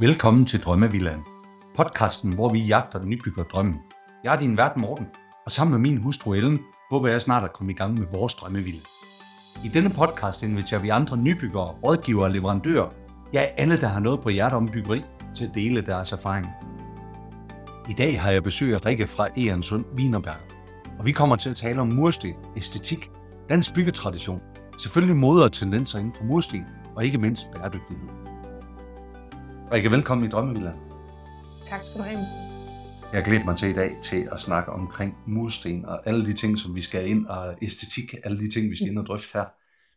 Velkommen til Drømmevillaen, podcasten, hvor vi jagter den nybygger drømmen. Jeg er din vært Morten, og sammen med min hustru Ellen, håber jeg snart at komme i gang med vores drømmevilla. I denne podcast inviterer vi andre nybyggere, rådgivere og leverandører, ja alle, der har noget på hjertet om byggeri, til at dele deres erfaring. I dag har jeg besøg af Rikke fra Egernsund Wienerberg, og vi kommer til at tale om mursten, æstetik, dansk byggetradition, selvfølgelig moder og tendenser inden for mursten, og ikke mindst bæredygtighed. Rikke, velkommen i Drømmevilla. Tak skal du have. Jeg glæder mig til i dag til at snakke omkring mursten og alle de ting, som vi skal ind, og æstetik, alle de ting, vi skal ind og drøfte her.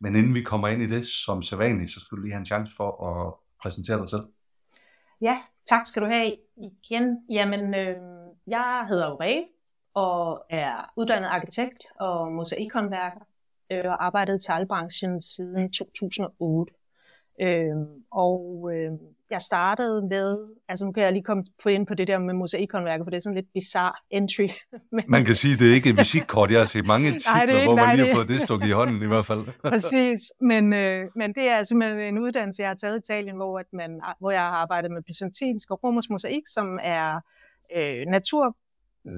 Men inden vi kommer ind i det som sædvanligt, så skal du lige have en chance for at præsentere dig selv. Ja, tak skal du have igen. Jamen, øh, jeg hedder Aurel og er uddannet arkitekt og mosaikhåndværker øh, og arbejdet i teglbranchen siden 2008. Øh, og øh, jeg startede med, altså nu kan jeg lige komme på ind på det der med mosaikhåndværker, for det er sådan lidt bizarre entry. Men... Man kan sige, at det er ikke et visitkort. Jeg har set mange titler, nej, ikke, hvor man nej, lige har fået det stukket i hånden i hvert fald. Præcis, men, øh, men det er simpelthen en uddannelse, jeg har taget i Italien, hvor, at man, hvor jeg har arbejdet med byzantinsk og romersk mosaik, som er øh, natur,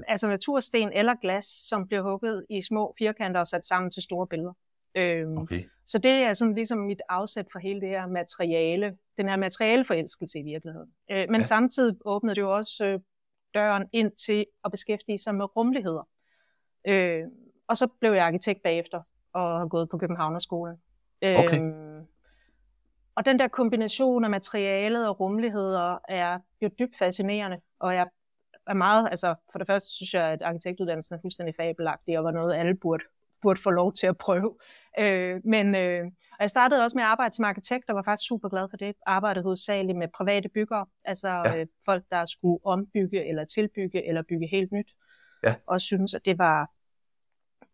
altså natursten eller glas, som bliver hugget i små firkanter og sat sammen til store billeder. Øhm, okay. Så det er sådan ligesom mit afsæt for hele det her materiale, den her materialeforelskelse i virkeligheden. Øh, men ja. samtidig åbnede det jo også øh, døren ind til at beskæftige sig med rummeligheder. Øh, og så blev jeg arkitekt bagefter og har gået på Københavnerskolen. Okay. Øhm, og den der kombination af materialet og rummeligheder er jo dybt fascinerende, og jeg er meget, altså for det første synes jeg, at arkitektuddannelsen er fuldstændig fabelagtig, og var noget, alle burde burde få lov til at prøve. Øh, men øh, og jeg startede også med at arbejde som arkitekt, og var faktisk super glad for det. Arbejdede hovedsageligt med private byggere, altså ja. øh, folk, der skulle ombygge eller tilbygge eller bygge helt nyt. Ja. Og synes, at det var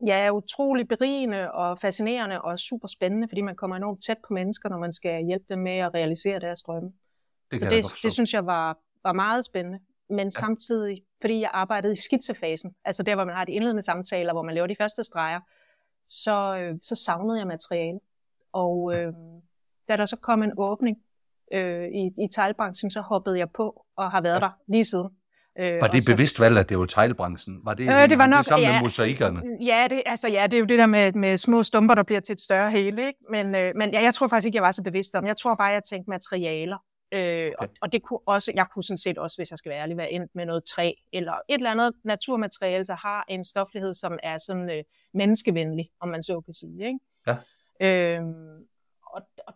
ja, utrolig berigende og fascinerende og super spændende, fordi man kommer enormt tæt på mennesker, når man skal hjælpe dem med at realisere deres drømme. Det Så det, det synes jeg var, var meget spændende. Men ja. samtidig, fordi jeg arbejdede i skitsefasen, altså der, hvor man har de indledende samtaler, hvor man laver de første streger, så, øh, så savnede jeg materiale. Og øh, da der så kom en åbning øh, i, i teglbranchen, så hoppede jeg på og har været ja. der lige siden. Øh, var det så, bevidst valg, at det var teglbranchen? Var det, øh, det var nok, det sammen ja, med mosaikkerne? Ja, det, altså, ja, det er jo det der med, med små stumper, der bliver til et større hele. Ikke? Men, øh, men ja, jeg tror faktisk ikke, jeg var så bevidst om. Jeg tror bare, jeg tænkte materialer. Øh, og, og det kunne også, jeg kunne sådan set også, hvis jeg skal være ærlig, være endt med noget træ, eller et eller andet naturmateriale, der har en stoflighed, som er sådan øh, menneskevenlig, om man så kan sige. Ikke? Ja. Øh, og, og,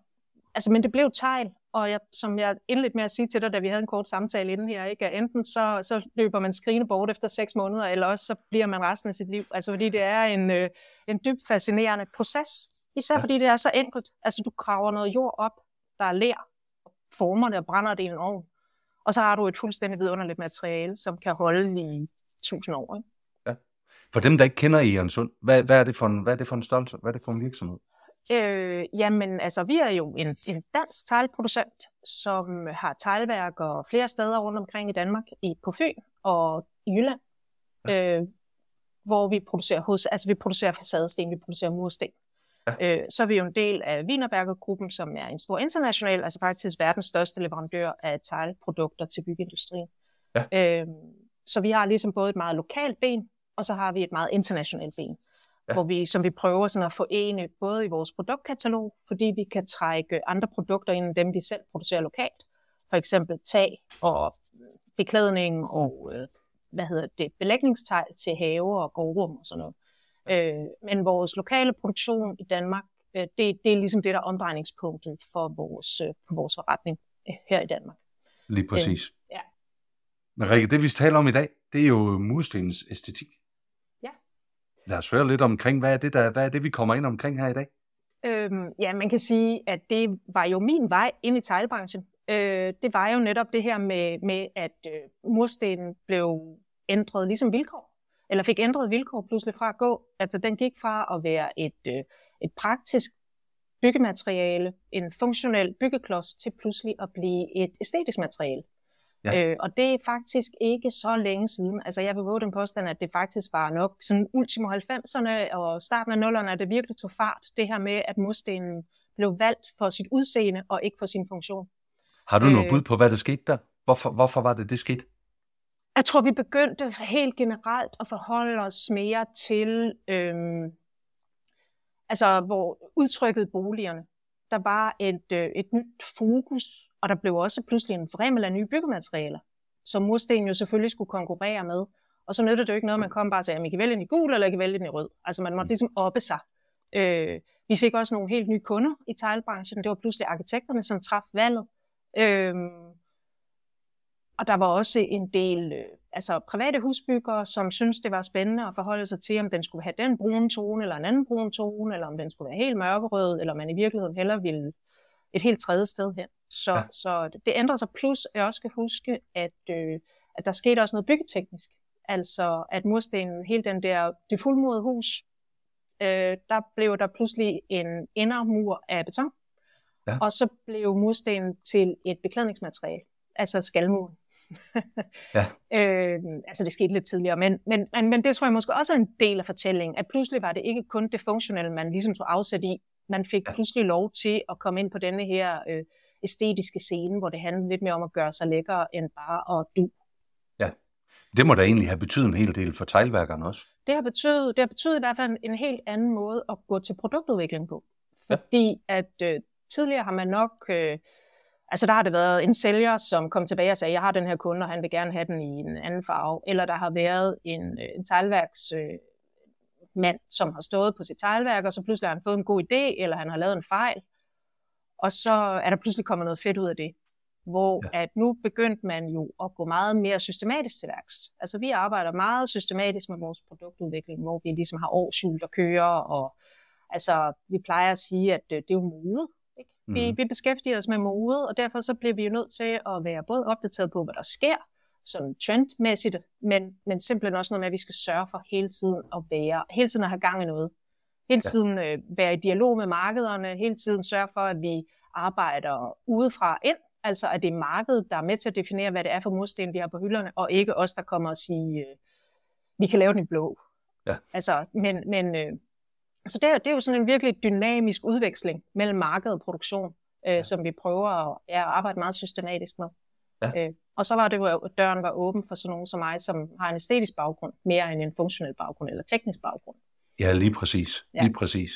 altså, men det blev tegl, og jeg, som jeg indledte med at sige til dig, da vi havde en kort samtale inden her, ikke? at enten så, så løber man skrigende bort efter seks måneder, eller også så bliver man resten af sit liv. Altså fordi det er en, øh, en dybt fascinerende proces, især ja. fordi det er så enkelt. Altså du graver noget jord op, der er ler, former det og brænder det i en ovn. Og så har du et fuldstændig vidunderligt materiale, som kan holde i tusind år. Ikke? Ja. For dem, der ikke kender Egernsund, hvad, hvad, er det for en, hvad er det for en størrelse? Hvad er det for en virksomhed? Øh, jamen, altså, vi er jo en, en dansk teglproducent, som har teglværker flere steder rundt omkring i Danmark, i på Fyn og i Jylland, ja. øh, hvor vi producerer hos, altså vi producerer facadesten, vi producerer mursten. Ja. Øh, så er vi jo en del af Wienerberger-gruppen, som er en stor international, altså faktisk verdens største leverandør af teglprodukter til byggeindustrien. Ja. Øh, så vi har ligesom både et meget lokalt ben, og så har vi et meget internationalt ben, ja. hvor vi, som vi prøver sådan at forene både i vores produktkatalog, fordi vi kan trække andre produkter ind end dem, vi selv producerer lokalt. For eksempel tag og beklædning og øh, hvad hedder det, belægningstegl til haver og gårdrum og sådan noget. Øh, men vores lokale produktion i Danmark, øh, det, det er ligesom det, der er omdrejningspunktet for vores, øh, for vores forretning øh, her i Danmark. Lige præcis. Øh, ja. Men Rikke, det vi taler om i dag, det er jo murstenens æstetik. Ja. Lad os høre lidt omkring, hvad er det, der, hvad er det vi kommer ind omkring her i dag? Øhm, ja, man kan sige, at det var jo min vej ind i teglbranchen. Øh, det var jo netop det her med, med at øh, murstenen blev ændret ligesom vilkår eller fik ændret vilkår pludselig fra at gå. Altså den gik fra at være et, øh, et praktisk byggemateriale, en funktionel byggeklods, til pludselig at blive et æstetisk materiale. Ja. Øh, og det er faktisk ikke så længe siden. Altså jeg vil våge den påstand, at det faktisk var nok sådan ultimo 90'erne og starten af 0'erne, at det virkelig tog fart. Det her med, at murstenen blev valgt for sit udseende og ikke for sin funktion. Har du noget bud på, hvad der skete der? Hvorfor, hvorfor var det, det skete? Jeg tror, vi begyndte helt generelt at forholde os mere til, øhm, altså hvor udtrykket boligerne. Der var et, øh, et nyt fokus, og der blev også pludselig en fremmel af nye byggematerialer, som mursten jo selvfølgelig skulle konkurrere med. Og så nyttede det jo ikke noget, man kom bare og sagde, at I kan vælge den i gul, eller I kan vælge den i rød. Altså man måtte ligesom oppe sig. Øh, vi fik også nogle helt nye kunder i teglbranchen. Det var pludselig arkitekterne, som traf valget. Øh, og der var også en del øh, altså private husbyggere, som syntes, det var spændende at forholde sig til, om den skulle have den brune tone, eller en anden brun tone, eller om den skulle være helt mørkerød, eller man i virkeligheden heller ville et helt tredje sted hen. Så, ja. så det ændrer sig. Plus, jeg også skal huske, at, øh, at der skete også noget byggeteknisk. Altså, at murstenen, hele den der, det fuldmodede hus, øh, der blev der pludselig en indermur af beton. Ja. Og så blev murstenen til et beklædningsmateriale, altså skalmuren ja. øh, altså det skete lidt tidligere, men, men, men, men det tror jeg måske også er en del af fortællingen, at pludselig var det ikke kun det funktionelle, man ligesom tog afsæt i. Man fik ja. pludselig lov til at komme ind på denne her øh, æstetiske scene, hvor det handlede lidt mere om at gøre sig lækker, end bare at du. Ja, det må da egentlig have betydet en hel del for teglværkerne også. Det har betydet, det har betydet i hvert fald en, en helt anden måde at gå til produktudvikling på. Fordi ja. at øh, tidligere har man nok... Øh, Altså der har det været en sælger, som kom tilbage og sagde, jeg har den her kunde, og han vil gerne have den i en anden farve. Eller der har været en, øh, en teglværksmand, øh, mand, som har stået på sit teglværk, og så pludselig har han fået en god idé, eller han har lavet en fejl. Og så er der pludselig kommet noget fedt ud af det. Hvor ja. at nu begyndte man jo at gå meget mere systematisk til værks. Altså vi arbejder meget systematisk med vores produktudvikling, hvor vi ligesom har årshjul, der kører, og altså vi plejer at sige, at øh, det er jo mode. Mm. Vi, vi beskæftiger os med mode, og derfor så bliver vi jo nødt til at være både opdateret på, hvad der sker, sådan trendmæssigt, men, men simpelthen også noget med, at vi skal sørge for hele tiden at være, hele tiden at have gang i noget. Hele tiden øh, være i dialog med markederne, hele tiden sørge for, at vi arbejder udefra ind, altså at det er markedet, der er med til at definere, hvad det er for mursten, vi har på hylderne, og ikke os, der kommer og siger, øh, vi kan lave den i blå. Ja. Altså, men, men, øh, så det, er, det er jo sådan en virkelig dynamisk udveksling mellem marked og produktion, øh, ja. som vi prøver at ja, arbejde meget systematisk med. Ja. Øh, og så var det jo, at døren var åben for sådan nogen som mig, som har en æstetisk baggrund, mere end en funktionel baggrund eller teknisk baggrund. Ja, lige præcis. Ja. Lige præcis.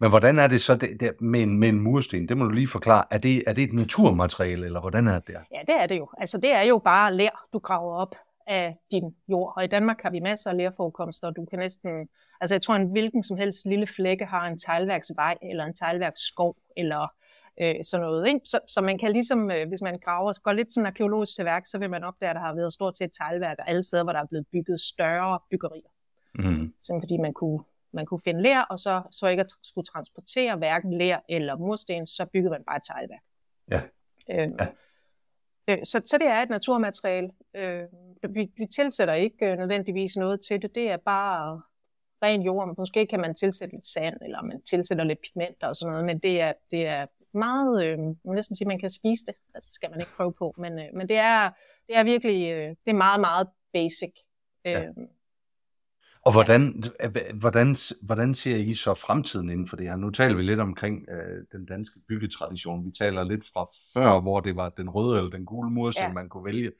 Men hvordan er det så det, det, med, en, med en mursten? Det må du lige forklare. Er det, er det et naturmateriale, eller hvordan er det der? Ja, det er det jo. Altså det er jo bare lær, du graver op af din jord. Og i Danmark har vi masser af lerforekomster, og du kan næsten, altså jeg tror, en hvilken som helst lille flække har en teglværksvej, eller en teglværksskov, eller øh, sådan noget. Ikke? Så, så man kan ligesom, øh, hvis man graver, går lidt sådan arkeologisk til værk, så vil man opdage, at der har været stort set teglværker alle steder, hvor der er blevet bygget større byggerier. Mm. Sådan fordi man kunne, man kunne finde ler, og så, så ikke at skulle transportere hverken ler eller mursten, så byggede man bare et teglværk. Ja. Øh, ja. Øh, så, så det er et naturmateriale. Øh, vi, vi tilsætter ikke øh, nødvendigvis noget til det. Det er bare ren jord. Måske kan man tilsætte lidt sand, eller man tilsætter lidt pigmenter og sådan noget, men det er, det er meget, øh, man næsten sige, man kan spise det. Altså, det skal man ikke prøve på, men, øh, men det, er, det er virkelig, øh, det er meget, meget basic. Ja. Og hvordan, hvordan, hvordan ser I så fremtiden inden for det her? Nu taler vi lidt omkring øh, den danske byggetradition. Vi taler lidt fra før, hvor det var den røde eller den gule mursten, ja. man kunne vælge,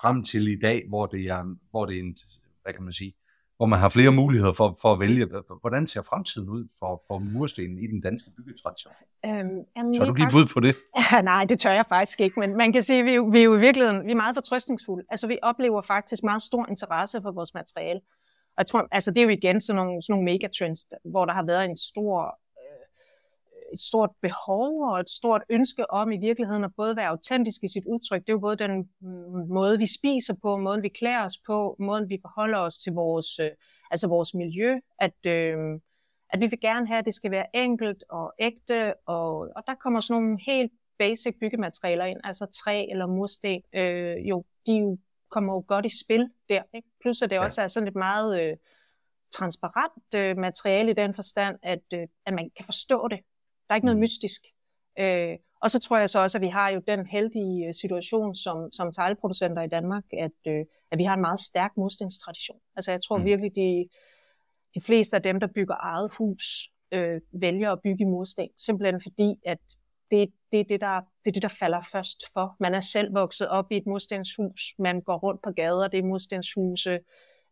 frem til i dag, hvor det er, hvor det er en, hvad kan man sige, hvor man har flere muligheder for, for at vælge. Hvordan ser fremtiden ud for, for murstenen i den danske byggetradition? Øhm, jamen, tør du give bud på det? Ja, nej, det tør jeg faktisk ikke, men man kan sige, at vi, vi er jo i virkeligheden vi er meget fortrøstningsfulde. Altså, vi oplever faktisk meget stor interesse for vores materiale. Og jeg tror, altså det er jo igen sådan nogle, sådan nogle megatrends, hvor der har været en stor, øh, et stort behov og et stort ønske om i virkeligheden at både være autentisk i sit udtryk. Det er jo både den mm, måde, vi spiser på, måden vi klæder os på, måden vi forholder os til vores, øh, altså vores miljø, at, øh, at vi vil gerne have, at det skal være enkelt og ægte, og, og der kommer sådan nogle helt basic byggematerialer ind, altså træ eller mursten, øh, jo, de er jo kommer jo godt i spil der. Ikke? Plus at det ja. også er sådan et meget øh, transparent øh, materiale i den forstand, at, øh, at man kan forstå det. Der er ikke noget mm. mystisk. Øh, og så tror jeg så også, at vi har jo den heldige øh, situation som, som teglproducenter i Danmark, at, øh, at vi har en meget stærk modstandstradition. Altså jeg tror mm. virkelig, de, de fleste af dem, der bygger eget hus, øh, vælger at bygge i mursten, simpelthen fordi, at det det, det, er der, det er det, der falder først for. Man er selv vokset op i et murstenshus, man går rundt på gader, det er murstenshuse,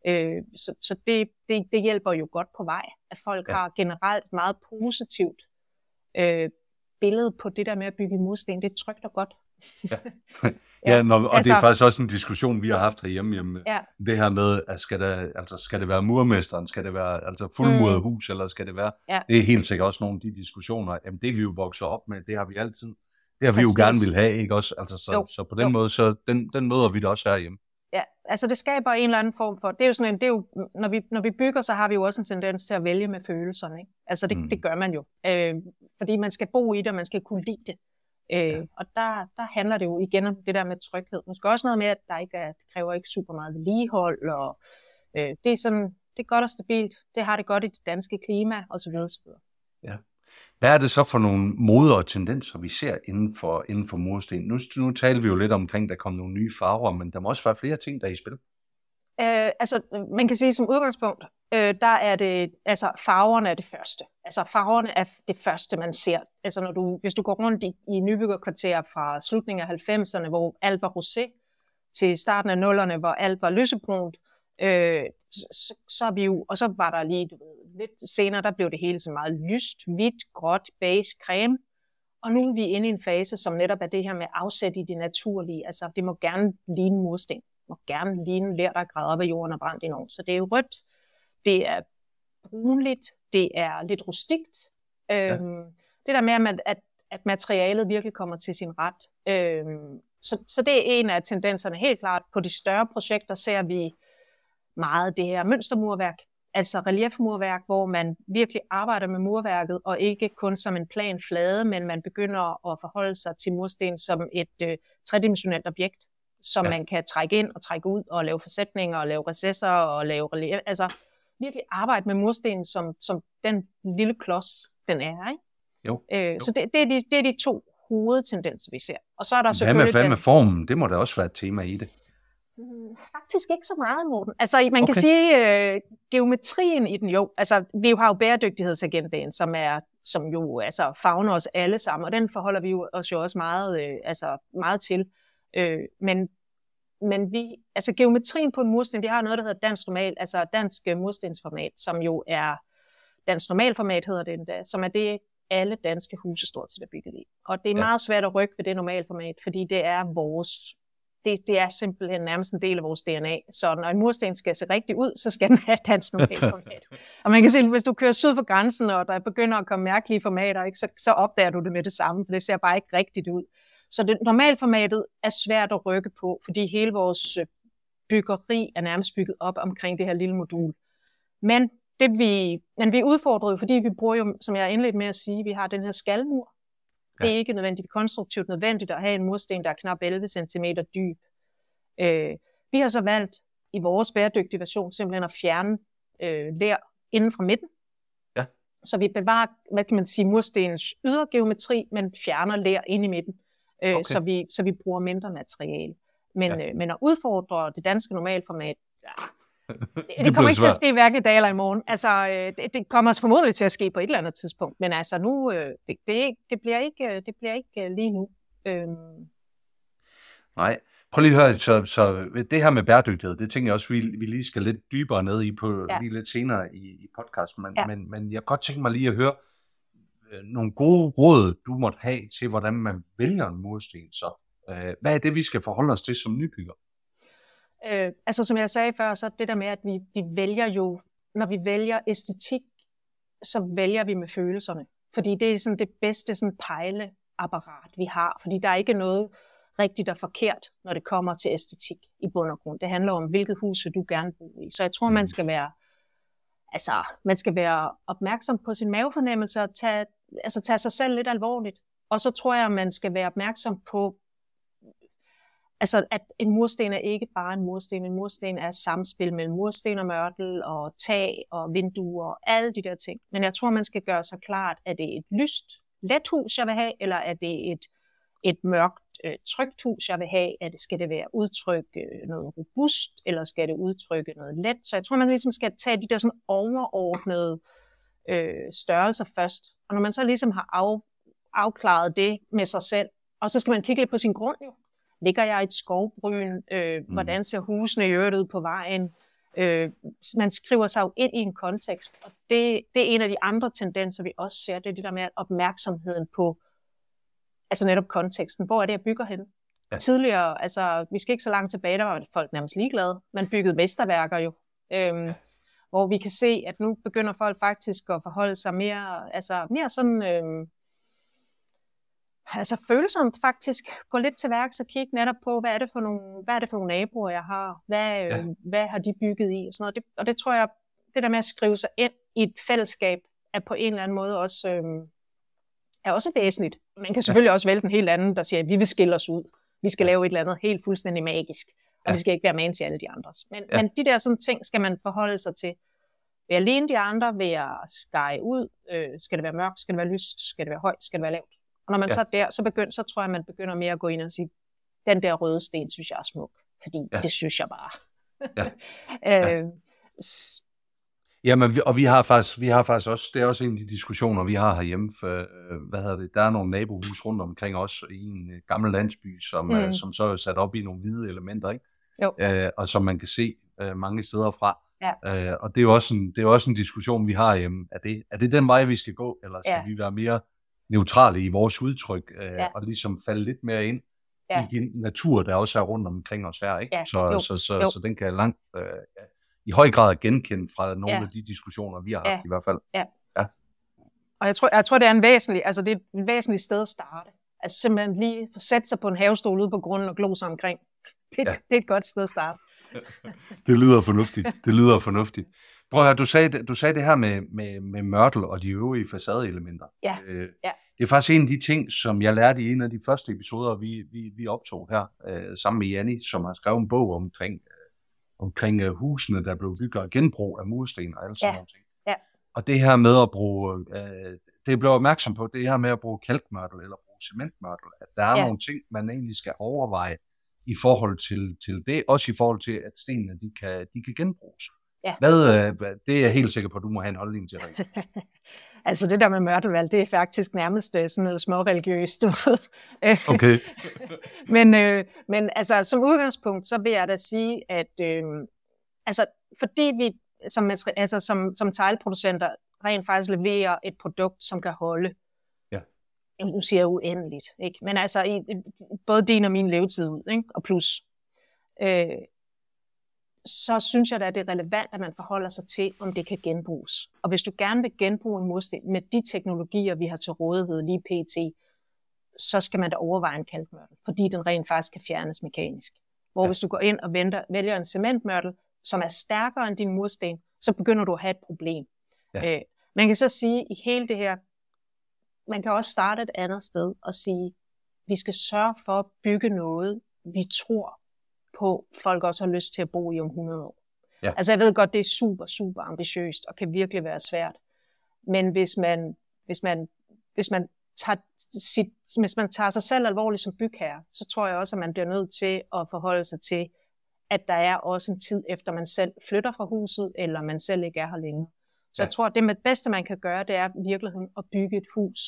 øh, så, så det, det, det hjælper jo godt på vej, at folk ja. har generelt et meget positivt øh, billede på det der med at bygge mursten. Det er trygt og godt. ja, ja når, og altså, det er altså- faktisk også en diskussion, vi har haft herhjemme. Hjemme. Ja. Det her med, at skal, der, altså, skal det være murmesteren, skal det være altså fuldmuret mm. hus, eller skal det være... Ja. Det er helt sikkert også nogle af de diskussioner. Jamen, det vi jo vokset op med, det har vi altid. Det har vi Præcis. jo gerne vil have, ikke også? Altså, så, så på den jo. måde, så den, den møder vi da også herhjemme. Ja, altså det skaber en eller anden form for, det er jo sådan en, det er jo, når vi, når vi bygger, så har vi jo også en tendens til at vælge med følelserne, ikke? Altså det, mm. det gør man jo, øh, fordi man skal bo i det, og man skal kunne lide det. Øh, ja. Og der, der handler det jo igen om det der med tryghed. Måske også noget med, at der ikke er, det kræver ikke super meget vedligehold, og øh, det er sådan, det er godt og stabilt, det har det godt i det danske klima, osv. osv. Ja. Hvad er det så for nogle moder og tendenser, vi ser inden for, inden for mursten? Nu, nu taler vi jo lidt omkring, der kommer nogle nye farver, men der må også være flere ting, der er i spil. Øh, altså, man kan sige som udgangspunkt, øh, der er det, altså farverne er det første. Altså farverne er det første, man ser. Altså når du, hvis du går rundt i, i nybyggerkvarterer fra slutningen af 90'erne, hvor alt var rosé, til starten af nullerne, hvor alt var lysebrunt, øh, så, så er vi jo, og så var der lige, du ved, lidt senere, der blev det hele så meget lyst, hvidt, gråt, beige, creme, og nu er vi inde i en fase, som netop er det her med afsæt i det naturlige. Altså, det må gerne ligne mursten må gerne ligne lær, der er gravet op af jorden og brændt enormt. Så det er jo rødt, det er brunligt, det er lidt rustikt. Ja. Øhm, det der med, at, at materialet virkelig kommer til sin ret. Øhm, så, så det er en af tendenserne helt klart. På de større projekter ser vi meget det her mønstermurværk, altså reliefmurværk, hvor man virkelig arbejder med murværket, og ikke kun som en plan flade, men man begynder at forholde sig til mursten som et øh, tredimensionelt objekt som ja. man kan trække ind og trække ud og lave forsætninger og lave recesser og lave relief. Altså virkelig arbejde med mursten som, som den lille klods, den er. Ikke? Jo. Øh, jo. Så det, det, er de, det er de to hovedtendenser, vi ser. Og så er der hvad selvfølgelig... Med, hvad med formen? Det må da også være et tema i det. Hmm, faktisk ikke så meget, Morten. Altså, man okay. kan sige, øh, geometrien i den jo, altså, vi har jo bæredygtighedsagendaen, som er som jo altså, fagner os alle sammen, og den forholder vi jo os jo også meget, øh, altså, meget til. Øh, men, men vi, altså geometrien på en mursten, vi har noget, der hedder dansk normal, altså dansk øh, murstensformat, som jo er, dansk normalformat hedder det endda, som er det, alle danske huse stort set er bygget i. Og det er ja. meget svært at rykke ved det normalformat, fordi det er vores det, det er simpelthen nærmest en del af vores DNA. Så når en mursten skal se rigtig ud, så skal den have dansk normalformat. og man kan se, hvis du kører syd for grænsen, og der begynder at komme mærkelige formater, ikke, så, så opdager du det med det samme, for det ser bare ikke rigtigt ud. Så det normalformatet er svært at rykke på, fordi hele vores øh, byggeri er nærmest bygget op omkring det her lille modul. Men det vi, men vi er udfordret, fordi vi bruger jo, som jeg indledt med at sige, vi har den her skalmur. Ja. Det er ikke nødvendigt konstruktivt nødvendigt at have en mursten, der er knap 11 cm dyb. Øh, vi har så valgt i vores bæredygtige version simpelthen at fjerne øh, lær inden fra midten. Ja. Så vi bevarer, hvad kan man sige, murstenens ydergeometri, men fjerner lær ind i midten øh, okay. så, vi, så vi bruger mindre materiale. Men, ja. øh, men at udfordre det danske normalformat, ja, det, det, det kommer ikke svært. til at ske hverken i dag eller i morgen. Altså, øh, det, det kommer formodentlig til at ske på et eller andet tidspunkt. Men altså nu, øh, det, det, det bliver ikke, øh, det bliver ikke øh, lige nu. Øhm. Nej. Prøv lige at høre, så, så det her med bæredygtighed, det tænker jeg også, vi, vi lige skal lidt dybere ned i på ja. lige lidt senere i, i podcasten. Men, ja. men, men jeg kan godt tænke mig lige at høre, øh, nogle gode råd, du måtte have til, hvordan man vælger en mursten så. Øh, hvad er det, vi skal forholde os til som nybygger? Øh, altså som jeg sagde før, så det der med, at vi, vi vælger jo, når vi vælger æstetik, så vælger vi med følelserne. Fordi det er sådan det bedste sådan pejleapparat, vi har. Fordi der er ikke noget rigtigt og forkert, når det kommer til æstetik i bund og grund. Det handler om, hvilket hus du gerne bo i. Så jeg tror, man mm. skal være altså, man skal være opmærksom på sin mavefornemmelse og tage, altså, tage sig selv lidt alvorligt. Og så tror jeg, man skal være opmærksom på, altså, at en mursten er ikke bare en mursten. En mursten er et samspil mellem mursten og mørtel og tag og vinduer og alle de der ting. Men jeg tror, man skal gøre sig klart, at det er et lyst, let hus, jeg vil have, eller er det et, et mørkt, øh, trygt hus, jeg vil have? Er det, skal det være udtrykke øh, noget robust, eller skal det udtrykke noget let? Så jeg tror, man ligesom skal tage de der sådan overordnede øh, størrelser først. Og når man så ligesom har af, afklaret det med sig selv. Og så skal man kigge lidt på sin grund jo. Ligger jeg i et skovbryn? Øh, mm. Hvordan ser husene i øvrigt ud på vejen? Øh, man skriver sig jo ind i en kontekst, og det, det er en af de andre tendenser, vi også ser, det er det der med opmærksomheden på altså netop konteksten. Hvor er det, jeg bygger hen? Ja. Tidligere, altså vi skal ikke så langt tilbage, der var folk nærmest ligeglade. Man byggede mesterværker jo. Øhm, ja. Hvor vi kan se, at nu begynder folk faktisk at forholde sig mere, altså mere sådan, øhm, altså følsomt faktisk. Gå lidt til værks og kigge netop på, hvad er det for nogle, hvad er det for nogle naboer, jeg har? Hvad, ja. øh, hvad har de bygget i? Og, sådan noget. Det, og det tror jeg, det der med at skrive sig ind i et fællesskab, er på en eller anden måde også, øhm, er også væsentligt. Man kan selvfølgelig ja. også vælge den helt anden, der siger, at vi vil skille os ud. Vi skal lave et eller andet helt fuldstændig magisk. Og ja. det skal ikke være man til alle de andres. Men, ja. men de der sådan ting skal man forholde sig til. Vil jeg ligne de andre? Vil jeg skære ud? Øh, skal det være mørkt? Skal det være lyst? Skal det være højt? Skal det være lavt? Og når man ja. så er der, så, begynder, så tror jeg, man begynder mere at gå ind og sige, den der røde sten synes jeg er smuk. Fordi ja. det synes jeg bare. ja. øh, Jamen, og vi har faktisk, vi har faktisk også, det er også en af de diskussioner, vi har herhjemme, for, øh, hvad hedder det, der er nogle nabohus rundt omkring os i en øh, gammel landsby, som, mm. som så er sat op i nogle hvide elementer, ikke? Jo. Uh, og som man kan se uh, mange steder fra. Ja. Uh, og det er jo også en, det er også en diskussion, vi har hjemme. Er det, er det den vej, vi skal gå, eller skal ja. vi være mere neutrale i vores udtryk, uh, ja. og ligesom falde lidt mere ind ja. i den natur, der også er rundt omkring os her, ikke? Ja. Så, jo. så, så, jo. så den kan langt... Uh, ja i høj grad genkendt fra nogle ja. af de diskussioner, vi har haft ja. i hvert fald. Ja. ja. Og jeg tror, jeg tror, det er en væsentlig, altså det er et væsentligt sted at starte. Altså simpelthen lige sætte sig på en havestol ude på grunden og glo sig omkring. Det, ja. det er et godt sted at starte. det lyder fornuftigt. Det lyder fornuftigt. Prøv at høre, du sagde, du sagde det her med, med, med mørtel og de øvrige facadeelementer. Ja. Øh, ja. Det er faktisk en af de ting, som jeg lærte i en af de første episoder, vi, vi, vi optog her, øh, sammen med Janni, som har skrevet en bog omkring omkring uh, husene, der blev bygget af genbrug af mursten og alt sådan ja. noget. Ja. Og det her med at bruge, uh, det blev opmærksom på, det her med at bruge kalkmørtel eller bruge cementmørtel, at der er ja. nogle ting, man egentlig skal overveje i forhold til, til det, også i forhold til, at stenene de kan, de kan genbruges. Ja. Hvad, uh, det er jeg helt sikker på, at du må have en holdning til. altså det der med mørtelvalg, det er faktisk nærmest sådan noget småreligiøst. okay. men, øh, men altså som udgangspunkt, så vil jeg da sige, at øh, altså, fordi vi som, altså, som, som teglproducenter rent faktisk leverer et produkt, som kan holde. Nu siger jeg uendeligt, ikke? men altså i, både din og min levetid ud, ikke? og plus. Øh, så synes jeg da, at det er relevant, at man forholder sig til, om det kan genbruges. Og hvis du gerne vil genbruge en mursten med de teknologier, vi har til rådighed lige pt., så skal man da overveje en kalkmørtel, fordi den rent faktisk kan fjernes mekanisk. Hvor ja. hvis du går ind og venter, vælger en cementmørtel, som er stærkere end din mursten, så begynder du at have et problem. Ja. Øh, man kan så sige, at i hele det her, man kan også starte et andet sted og sige, vi skal sørge for at bygge noget, vi tror på, folk også har lyst til at bo i om 100 år. Ja. Altså jeg ved godt, det er super, super ambitiøst og kan virkelig være svært. Men hvis man, hvis man, hvis man, tager, sit, hvis man tager sig selv alvorligt som bygherre, så tror jeg også, at man bliver nødt til at forholde sig til, at der er også en tid efter man selv flytter fra huset, eller man selv ikke er her længere. Så ja. jeg tror, at det med det bedste, man kan gøre, det er i virkeligheden at bygge et hus,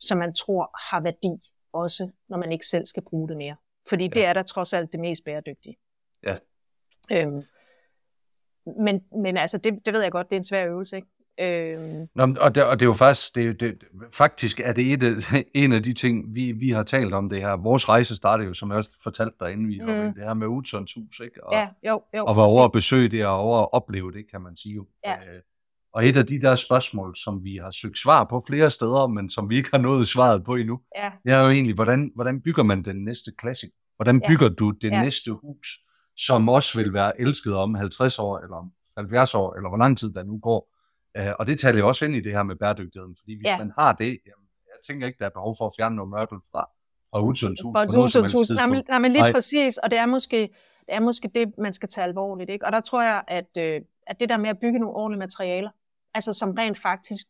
som man tror har værdi, også når man ikke selv skal bruge det mere. Fordi ja. det er da trods alt det mest bæredygtige. Ja. Øhm, men, men altså, det, det ved jeg godt, det er en svær øvelse, ikke? Øhm. Nå, og, det, og det er jo faktisk, det, det, faktisk er det et, en af de ting, vi, vi har talt om det her. Vores rejse startede jo, som jeg også fortalte dig, inden vi mm. var det her med Udsons hus, ikke? Og, ja, jo, jo, og var over at besøge det, og over at opleve det, kan man sige jo. Ja. Øh, og et af de der spørgsmål, som vi har søgt svar på flere steder, men som vi ikke har nået svaret på endnu, ja. det er jo egentlig, hvordan, hvordan bygger man den næste klassik? Hvordan bygger ja. du det ja. næste hus, som også vil være elsket om 50 år, eller om 70 år, eller hvor lang tid der nu går? Uh, og det taler jo også ind i det her med bæredygtigheden, fordi hvis ja. man har det, jamen, jeg tænker ikke, der er behov for at fjerne noget mørtel fra, fra Udsundshus. Fra Udsundshus, nej, nej, men lige nej. præcis, og det er måske det, er måske det man skal tage alvorligt. Ikke? Og der tror jeg, at, øh, at det der med at bygge nogle ordentlige materialer, altså som rent faktisk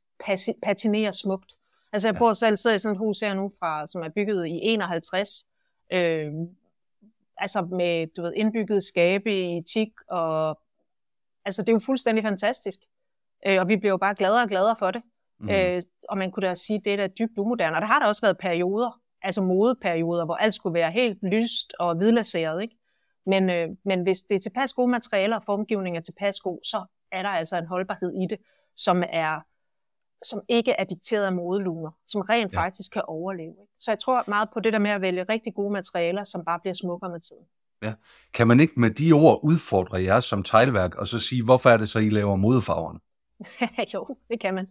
patinerer smukt. Altså jeg bor selv sidder i sådan et hus her nu, fra, som er bygget i 51, øh, altså med du ved, indbygget skabe i tik, og altså det er jo fuldstændig fantastisk. Øh, og vi bliver jo bare gladere og gladere for det. Mm. Øh, og man kunne da sige, at det er da dybt umoderne. Og der har der også været perioder, altså modeperioder, hvor alt skulle være helt lyst og hvidlaseret. Ikke? Men, øh, men hvis det er tilpas gode materialer og formgivning er tilpas god, så er der altså en holdbarhed i det, som er som ikke er dikteret af modeluner, som rent ja. faktisk kan overleve. Så jeg tror meget på det der med at vælge rigtig gode materialer, som bare bliver smukkere med tiden. Ja. Kan man ikke med de ord udfordre jer som teglværk, og så sige, hvorfor er det så, I laver modefarverne? jo, det kan man.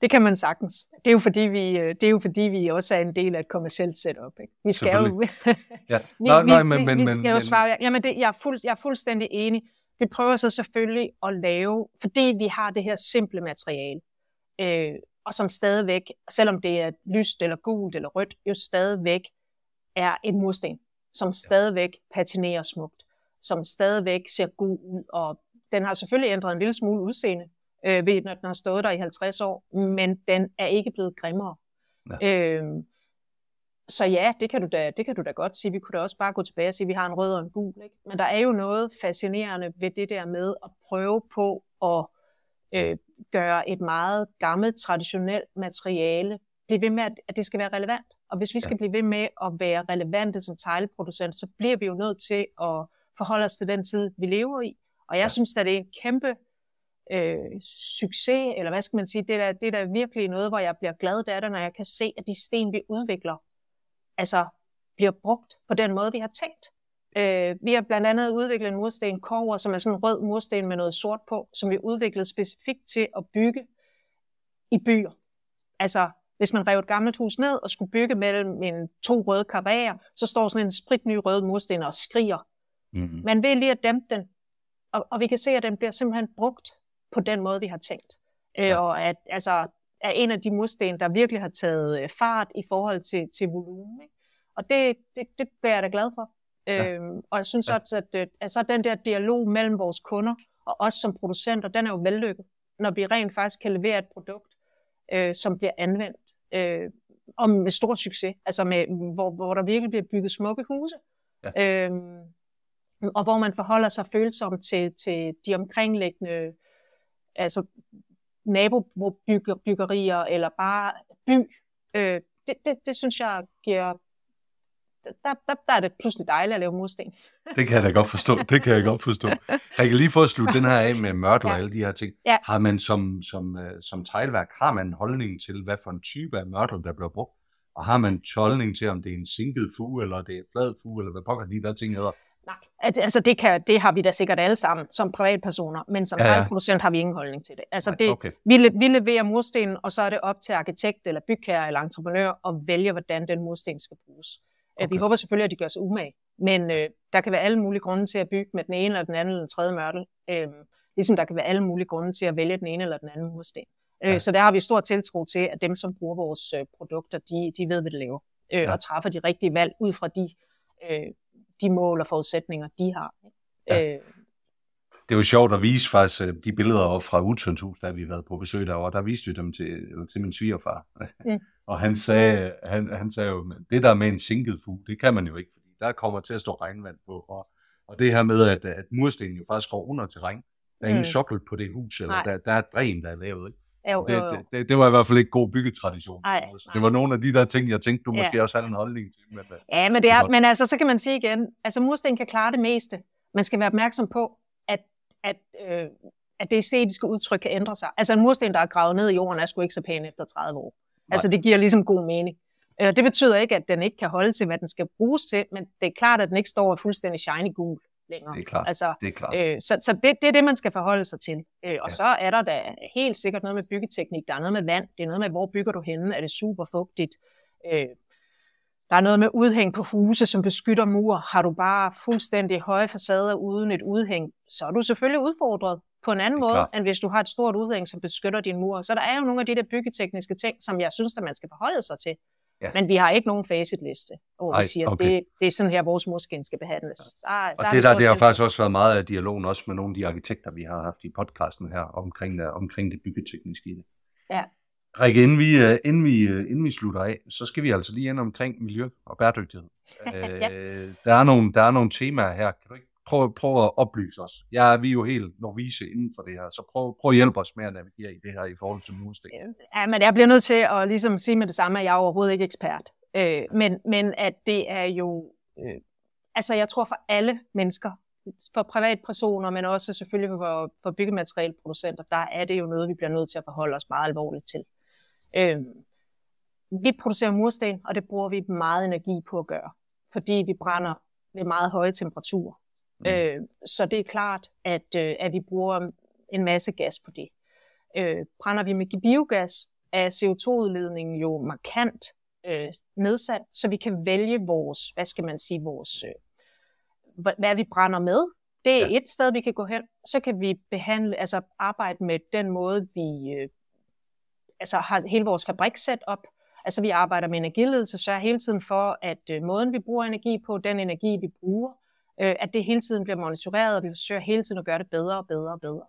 Det kan man sagtens. Det er jo fordi vi, øh, det er jo fordi vi også er en del af et kommersielt setup. Ikke? Vi skal jo, ja. nej, nej, men, men, vi, skal jo svare. Jamen det, jeg, er fuld, jeg er fuldstændig enig. Vi prøver så selvfølgelig at lave, fordi vi har det her simple materiale, øh, og som stadigvæk, selvom det er lyst eller gult eller rødt, jo stadigvæk er en mursten, som stadigvæk patinerer smukt, som stadigvæk ser god ud, og den har selvfølgelig ændret en lille smule udseende, øh, ved, når den har stået der i 50 år, men den er ikke blevet grimmere. Ja. Øh, så ja, det kan, du da, det kan du da godt sige. Vi kunne da også bare gå tilbage og sige, at vi har en rød og en gul. Ikke? Men der er jo noget fascinerende ved det der med at prøve på at øh, gøre et meget gammelt, traditionelt materiale, blive ved med, at det skal være relevant. Og hvis vi skal ja. blive ved med at være relevante som teglproducent, så bliver vi jo nødt til at forholde os til den tid, vi lever i. Og jeg ja. synes, at det er en kæmpe øh, succes, eller hvad skal man sige, det er, det er virkelig noget, hvor jeg bliver glad af det, når jeg kan se, at de sten, vi udvikler, altså bliver brugt på den måde, vi har tænkt. Øh, vi har blandt andet udviklet en mursten kover, som er sådan en rød mursten med noget sort på, som vi udviklet specifikt til at bygge i byer. Altså, hvis man rev et gammelt hus ned og skulle bygge mellem en, to røde karrierer, så står sådan en spritny rød mursten og skriger. Mm-hmm. Man vil lige at dæmpe den, og, og vi kan se, at den bliver simpelthen brugt på den måde, vi har tænkt. Øh, ja. Og at altså, er en af de mursten, der virkelig har taget øh, fart i forhold til, til volumen. Ikke? Og det, det, det bliver jeg da glad for. Ja. Øhm, og jeg synes ja. også, at øh, altså, den der dialog mellem vores kunder og os som producenter, den er jo vellykket, når vi rent faktisk kan levere et produkt, øh, som bliver anvendt, øh, og med stor succes, altså med, hvor, hvor der virkelig bliver bygget smukke huse. Ja. Øhm, og hvor man forholder sig følsomt til, til de omkringliggende altså nabobyggerier eller bare by. Øh, det, det, det synes jeg giver der, der, der er det pludselig dejligt at lave mursten. det kan jeg da godt forstå. Det kan jeg godt forstå. Jeg kan lige få at slutte den her af med mørtel ja. og alle de her ting. Ja. Har man som, som, uh, som teglværk, har man en holdning til, hvad for en type af mørtel, der bliver brugt? Og har man en holdning til, om det er en sinket fuge, eller det er flad fuge, eller hvad pokker de der ting hedder? Nej, altså det, kan, det har vi da sikkert alle sammen som privatpersoner, men som ja, ja. tegnproducent har vi ingen holdning til det. Altså Nej, det, okay. vi, vi leverer mursten, og så er det op til arkitekt eller bygherre eller entreprenør at vælge, hvordan den mursten skal bruges. Okay. Vi håber selvfølgelig, at de gør sig umage, men øh, der kan være alle mulige grunde til at bygge med den ene eller den anden eller den tredje mørtel, øh, ligesom der kan være alle mulige grunde til at vælge den ene eller den anden mursten. Øh, ja. Så der har vi stor tiltro til, at dem, som bruger vores øh, produkter, de, de ved, hvad det laver, øh, ja. og træffer de rigtige valg ud fra de øh, de mål og forudsætninger, de har. Ja. Øh, det er jo sjovt at vise faktisk øh, de billeder fra Utøndshus, der vi har været på besøg derovre. Der viste vi dem til, til min svigerfar. Mm. og han sagde, han, han sagde jo, det der med en sinket fugl, det kan man jo ikke, fordi der kommer til at stå regnvand på. Og, og det her med, at, at murstenen jo faktisk går under til regn. Der er ingen mm. sokkel på det hus, eller der, der er et dræn, der er lavet. Ikke? Jo, det, jo, jo. Det, det, det var i hvert fald ikke god byggetradition. Ej, så det var nogle af de der ting, jeg tænkte, du ja. måske også havde en holdning til. Men, øh, ja, men, det er, men altså, så kan man sige igen, altså mursten kan klare det meste. Man skal være opmærksom på, at, at, øh, at det æstetiske udtryk kan ændre sig. Altså en mursten, der er gravet ned i jorden, er sgu ikke så pæn efter 30 år. Nej. Altså det giver ligesom god mening. Øh, det betyder ikke, at den ikke kan holde til, hvad den skal bruges til, men det er klart, at den ikke står fuldstændig shiny gul længere. Det er klart. Altså, det er klart. Øh, så så det, det er det, man skal forholde sig til. Øh, og ja. så er der da helt sikkert noget med byggeteknik. Der er noget med vand. Det er noget med, hvor bygger du henne? Er det super fugtigt? Øh, der er noget med udhæng på huse, som beskytter mur. Har du bare fuldstændig høje facader uden et udhæng, så er du selvfølgelig udfordret på en anden måde, klar. end hvis du har et stort udhæng, som beskytter din mur. Så der er jo nogle af de der byggetekniske ting, som jeg synes, at man skal forholde sig til. Ja. Men vi har ikke nogen facitliste, hvor Ej, vi siger, okay. det, det er sådan her, vores mursten skal behandles. Der, og der det, der, det har faktisk også været meget af dialogen, også med nogle af de arkitekter, vi har haft i podcasten her, omkring, der, omkring det byggetekniske i det. Ja. Rikke, inden vi, uh, inden, vi, uh, inden vi slutter af, så skal vi altså lige ind omkring miljø og bæredygtighed. ja. der, er nogle, der er nogle temaer her. Kan du ikke prøv, prøv at oplyse os. Ja, vi er jo helt novise inden for det her, så prøv, prøv at hjælpe os med at navigere i det her i forhold til mursten. Øh, ja, men jeg bliver nødt til at ligesom sige med det samme, at jeg er overhovedet ikke ekspert. Øh, men, men at det er jo, øh, altså jeg tror for alle mennesker, for privatpersoner, men også selvfølgelig for, for byggematerialproducenter, der er det jo noget, vi bliver nødt til at forholde os meget alvorligt til. Øh, vi producerer mursten, og det bruger vi meget energi på at gøre, fordi vi brænder ved meget høje temperaturer. Mm. Øh, så det er klart, at, øh, at vi bruger en masse gas på det. Øh, brænder vi med biogas, er CO2-udledningen jo markant øh, nedsat, så vi kan vælge vores, hvad skal man sige, vores, øh, hvad vi brænder med. Det er ja. et sted, vi kan gå hen. Så kan vi behandle, altså arbejde med den måde, vi øh, altså har hele vores fabrikssæt op. Altså vi arbejder med energiledelse, så er hele tiden for, at øh, måden vi bruger energi på, den energi vi bruger, øh, at det hele tiden bliver monitoreret, og vi forsøger hele tiden at gøre det bedre og bedre og bedre.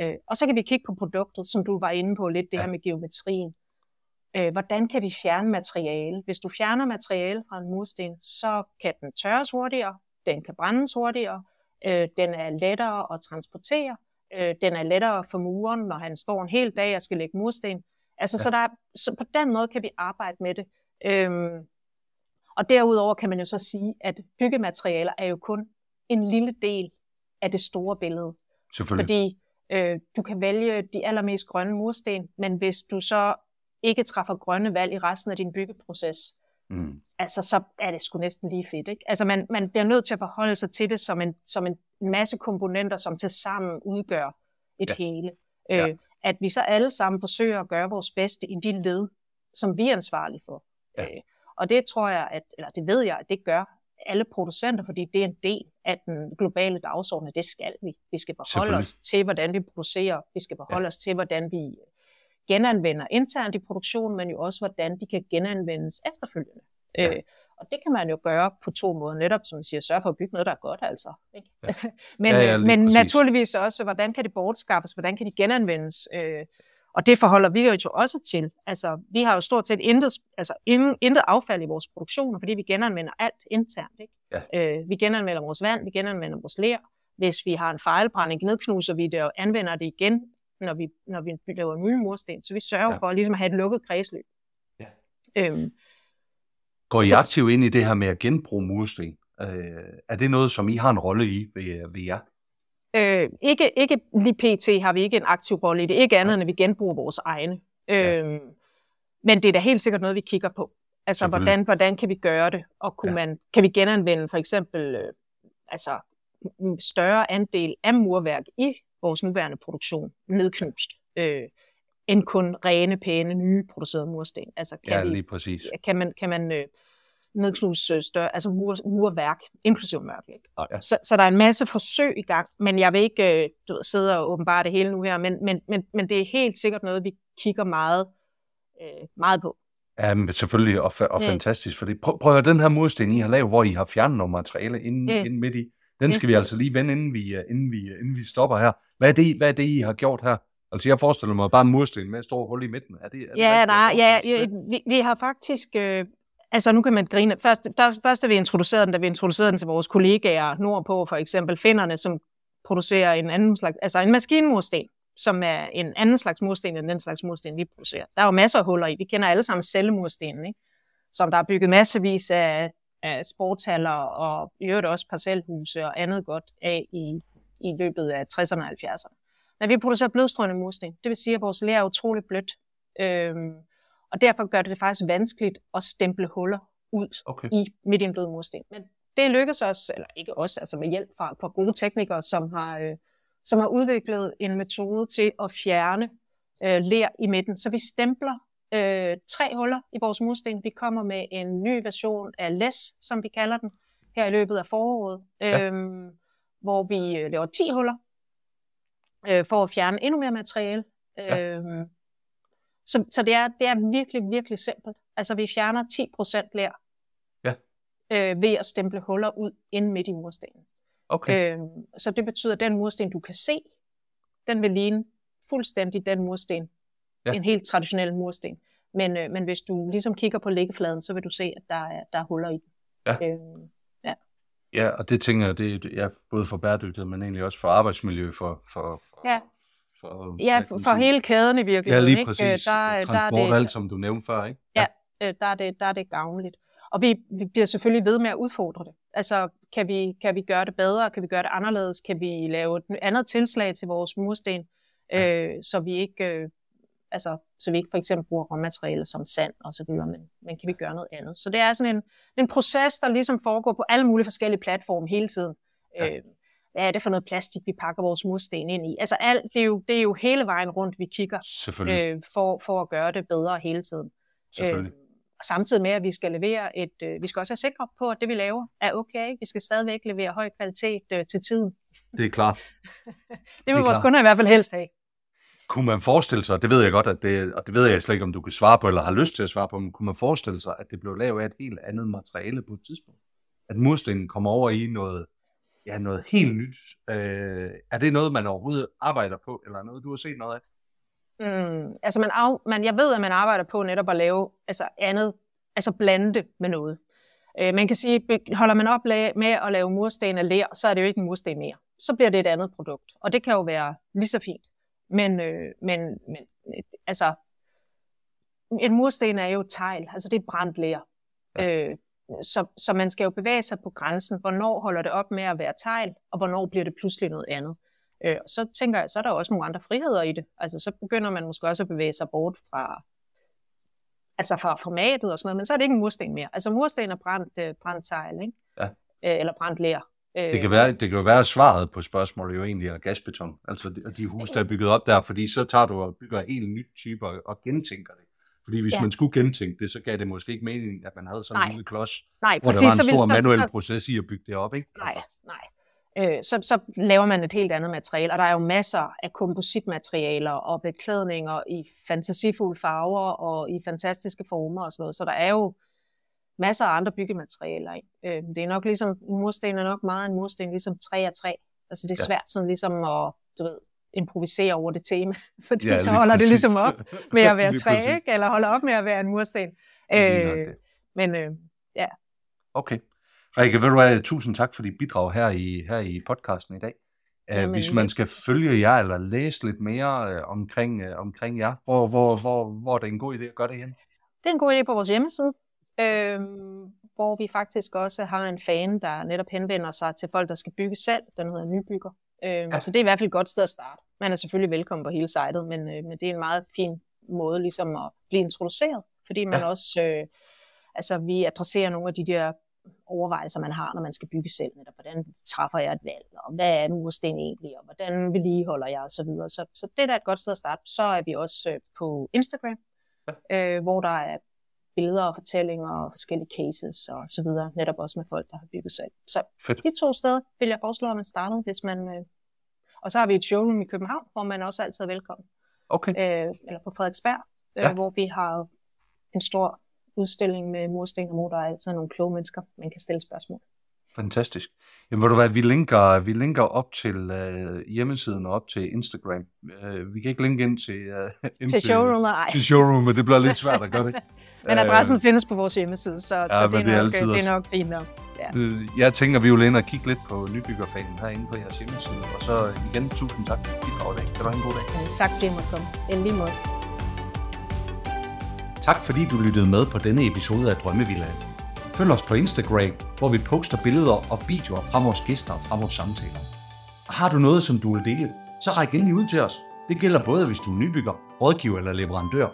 Øh, og så kan vi kigge på produktet, som du var inde på lidt, det ja. her med geometrien. Øh, hvordan kan vi fjerne materiale? Hvis du fjerner materiale fra en mursten, så kan den tørres hurtigere, den kan brændes hurtigere, øh, den er lettere at transportere, øh, den er lettere for muren, når han står en hel dag og skal lægge mursten. Altså, ja. så, der er, så på den måde kan vi arbejde med det. Øhm, og derudover kan man jo så sige, at byggematerialer er jo kun en lille del af det store billede. Fordi øh, du kan vælge de allermest grønne mursten, men hvis du så ikke træffer grønne valg i resten af din byggeproces, mm. altså så er det sgu næsten lige fedt. Ikke? Altså man, man bliver nødt til at forholde sig til det som en, som en masse komponenter, som til sammen udgør et ja. hele. Øh, ja. At vi så alle sammen forsøger at gøre vores bedste i de led, som vi er ansvarlige for. Ja. Øh, og det tror jeg, at, eller det ved jeg, at det gør alle producenter, fordi det er en del af den globale dagsorden, det skal vi. Vi skal forholde os til, hvordan vi producerer. Vi skal forholde ja. os til, hvordan vi genanvender internt i produktionen, men jo også, hvordan de kan genanvendes efterfølgende. Ja. Øh, og det kan man jo gøre på to måder. Netop, som man siger, sørge for at bygge noget, der er godt, altså. Ikke? Ja. men ja, ja, men naturligvis også, hvordan kan det bortskaffes? Hvordan kan de genanvendes? Øh, og det forholder vi jo også til. Altså, vi har jo stort set intet, altså, intet affald i vores produktion, fordi vi genanvender alt internt. Ikke? Ja. Øh, vi genanvender vores vand, vi genanvender vores ler. Hvis vi har en fejlbrænding, nedknuser vi det og anvender det igen, når vi, når vi laver nye mursten. Så vi sørger ja. for ligesom at have et lukket kredsløb. Ja. Øhm, Går I så, aktivt ind i det her med at genbruge mursten? Øh, er det noget, som I har en rolle i ved, ved jer? Øh, ikke, ikke lige pt. har vi ikke en aktiv rolle i det. Ikke andet, end at vi genbruger vores egne. Ja. Øh, men det er da helt sikkert noget, vi kigger på. Altså, hvordan, hvordan kan vi gøre det? Og kunne ja. man, kan vi genanvende for eksempel øh, altså, en større andel af murværk i vores nuværende produktion nedknust? Øh, end kun rene, pæne, nye producerede mursten. Altså, kan ja, vi, lige præcis. Kan man, kan man øh, nedknuse øh, større, altså mur, murværk, inklusive mørklæg. Ja. Så, så der er en masse forsøg i gang, men jeg vil ikke øh, du ved, sidde og åbenbare det hele nu her, men, men, men, men det er helt sikkert noget, vi kigger meget, øh, meget på. Ja, men selvfølgelig, og, og ja. fantastisk, fordi prøv, prøv at den her mursten, I har lavet, hvor I har fjernet nogle materiale inden, ja. inden midt i, den skal ja. vi altså lige vende, inden vi, øh, inden, vi, inden vi stopper her. Hvad er, det, hvad er det, I har gjort her? Altså jeg forestiller mig bare en mursten med et stort hul i midten. Er det, er det ja, nej, ja, ja vi, vi har faktisk øh, Altså nu kan man grine. Først, der, først da vi introducerede den, da vi introducerede den til vores kollegaer nordpå, for eksempel finnerne, som producerer en anden slags, altså en maskinmursten, som er en anden slags mursten end den slags mursten, vi producerer. Der er jo masser af huller i. Vi kender alle sammen cellemurstenen, ikke? som der er bygget massevis af, af sportshaller og i øvrigt også parcelhuse og andet godt af i, i løbet af 60'erne og 70'erne. Men vi producerer blødstrøende mursten. Det vil sige, at vores ler er utroligt blødt. Øhm, og derfor gør det det faktisk vanskeligt at stemple huller ud okay. i midt i en blød mursten. Men det lykkedes os, eller ikke os, altså med hjælp fra på gode teknikere, som har, øh, som har udviklet en metode til at fjerne øh, ler i midten. Så vi stempler øh, tre huller i vores mursten. Vi kommer med en ny version af LES, som vi kalder den, her i løbet af foråret, ja. øh, hvor vi øh, laver 10 huller øh, for at fjerne endnu mere materiale. Ja. Så, så det, er, det er virkelig, virkelig simpelt. Altså vi fjerner 10% lær ja. øh, ved at stemple huller ud ind midt i murstenen. Okay. Øh, så det betyder, at den mursten, du kan se, den vil ligne fuldstændig den mursten. Ja. En helt traditionel mursten. Men, øh, men hvis du ligesom kigger på læggefladen, så vil du se, at der er, der er huller i den. Ja. Øh, ja. Ja, og det tænker jeg, det er ja, både for bæredygtighed, men egentlig også for arbejdsmiljø, for, for, for Ja. For, Ja, for, for hele kæden i Ja, virkeligheden. lige ikke? præcis. Øh, Der, Transport, der er det, alt som du nævnte før, ikke? Ja. øh, der, er det, der er det gavnligt. Og vi, vi bliver selvfølgelig ved med at udfordre det. Altså, kan vi, kan vi gøre det bedre? Kan vi gøre det anderledes? Kan vi lave et andet tilslag til vores mursten, øh, så vi ikke... Øh, altså, så vi ikke for eksempel bruger råmateriale som sand og så videre, men, men kan vi gøre noget andet? Så det er sådan en, en proces, der ligesom foregår på alle mulige forskellige platforme hele tiden. Ja. Ja. Øh, hvad er det for noget plastik, vi pakker vores mursten ind i? Altså, alt, det, er jo, det er jo hele vejen rundt, vi kigger øh, for, for at gøre det bedre hele tiden. selvfølgelig. Øh, og samtidig med, at vi skal levere et, øh, vi skal også være sikre på, at det vi laver er okay. Vi skal stadigvæk levere høj kvalitet øh, til tiden. Det er klart. Det vil vores klart. kunder i hvert fald helst have. Kunne man forestille sig, det ved jeg godt, at det, og det ved jeg slet ikke, om du kan svare på, eller har lyst til at svare på, men kunne man forestille sig, at det blev lavet af et helt andet materiale på et tidspunkt? At murstenen kommer over i noget, ja, noget helt nyt. Øh, er det noget, man overhovedet arbejder på, eller noget, du har set noget af? Mm, altså man, af, man, jeg ved, at man arbejder på netop at lave altså andet, altså blande det med noget. Øh, man kan sige, holder man op med at lave mursten af ler, så er det jo ikke en mursten mere. Så bliver det et andet produkt, og det kan jo være lige så fint. Men, øh, men, men altså, en mursten er jo tegl, altså det er brændt ler. Øh, så, så man skal jo bevæge sig på grænsen. Hvornår holder det op med at være tegl, og hvornår bliver det pludselig noget andet? Øh, og så tænker jeg, så er der jo også nogle andre friheder i det. Altså så begynder man måske også at bevæge sig bort fra, altså fra formatet og sådan noget, men så er det ikke en mursten mere. Altså mursten er brændt, øh, brændt tegl, ikke? Ja. Øh, eller brændt ler. Øh, Det kan, være, det kan jo være, at svaret på spørgsmålet jo egentlig er gasbeton. Altså de, de huse, der er bygget op der, fordi så tager du og bygger helt ny type og, og gentænker det. Fordi hvis ja. Man skulle gentænke det, så gav det måske ikke mening, at man havde sådan en Nej. lille klods, nej, hvor præcis, der var en stor så- manuel så- proces i at bygge det op, ikke? Nej, nej. Øh, så, så laver man et helt andet materiale, og der er jo masser af kompositmaterialer og beklædninger i fantasifulde farver og i fantastiske former og sådan noget, så der er jo masser af andre byggematerialer. Ikke? Øh, det er nok ligesom, en mursten er nok meget en mursten, ligesom træ af træ. Altså det er Ja. svært sådan ligesom at, du ved, improvisere over det tema, fordi Ja, ja, så holder det præcis. ligesom op med at være træ, præcis. ikke? eller holder op med at være en mursten. Øh, det. men øh, Okay. Rikke, ved du hvad, tusind tak for dit bidrag her i, her i podcasten i dag. Uh, Jamen, hvis man skal følge jer eller læse lidt mere uh, omkring, uh, omkring jer, hvor, hvor, hvor, hvor er det en god idé at gøre det hen? Det er en god idé på vores hjemmeside, øh, hvor vi faktisk også har en fan, der netop henvender sig til folk, der skal bygge selv. Den hedder Nybygger. Øh, ja. Så det er i hvert fald et godt sted at starte. Man er selvfølgelig velkommen på hele sitet, men, øh, men det er en meget fin måde ligesom at blive introduceret, fordi man Ja. ja. også, øh, altså vi adresserer nogle af de der overvejelser, man har, når man skal bygge selv. Netop, hvordan træffer jeg et valg, og hvad er mursten egentlig, og hvordan vedligeholder jeg osv. Så, videre. så, så det er da et godt sted at starte. Så er vi også øh, på Instagram, øh, hvor der er billeder og fortællinger og forskellige cases og så videre, netop også med folk, der har bygget selv. Så Fedt. de to steder vil jeg foreslå, at man startede, hvis man... Øh... Og så har vi et showroom i København, hvor man også altid er velkommen. Okay. Øh, eller på Frederiksberg, øh, Ja. hvor vi har en stor udstilling med mursten, og hvor der er altid nogle kloge mennesker, man kan stille spørgsmål. Fantastisk. Jamen ved du hvad, vi linker, vi linker op til uh, hjemmesiden og op til Instagram. Uh, vi kan ikke linke ind til, uh, ind Til showroomet, ej. Til showroomet, det bliver lidt svært at gøre det. Men adressen findes på vores hjemmeside, så, ja, så men det, er det er nok, altid det er nok fint nok. Ja. Øh, Jeg tænker, vi vil ind og kigge lidt på nybyggerfanen herinde på jeres hjemmeside. Og så igen, tusind tak for dit dag. Kan du have en god dag. Men Tak fordi jeg måtte komme. En lige måde. Tak fordi du lyttede med på denne episode af Drømmevillaen. Følg os på Instagram, hvor vi poster billeder og videoer fra vores gæster og fra vores samtaler. Og har du noget, som du vil dele, så ræk endelig ud til os. Det gælder både, hvis du er nybygger, rådgiver eller leverandør.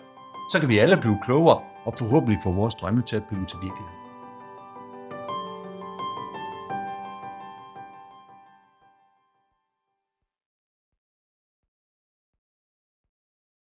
Så kan vi alle blive klogere og forhåbentlig få vores drømme til at blive til virkelighed.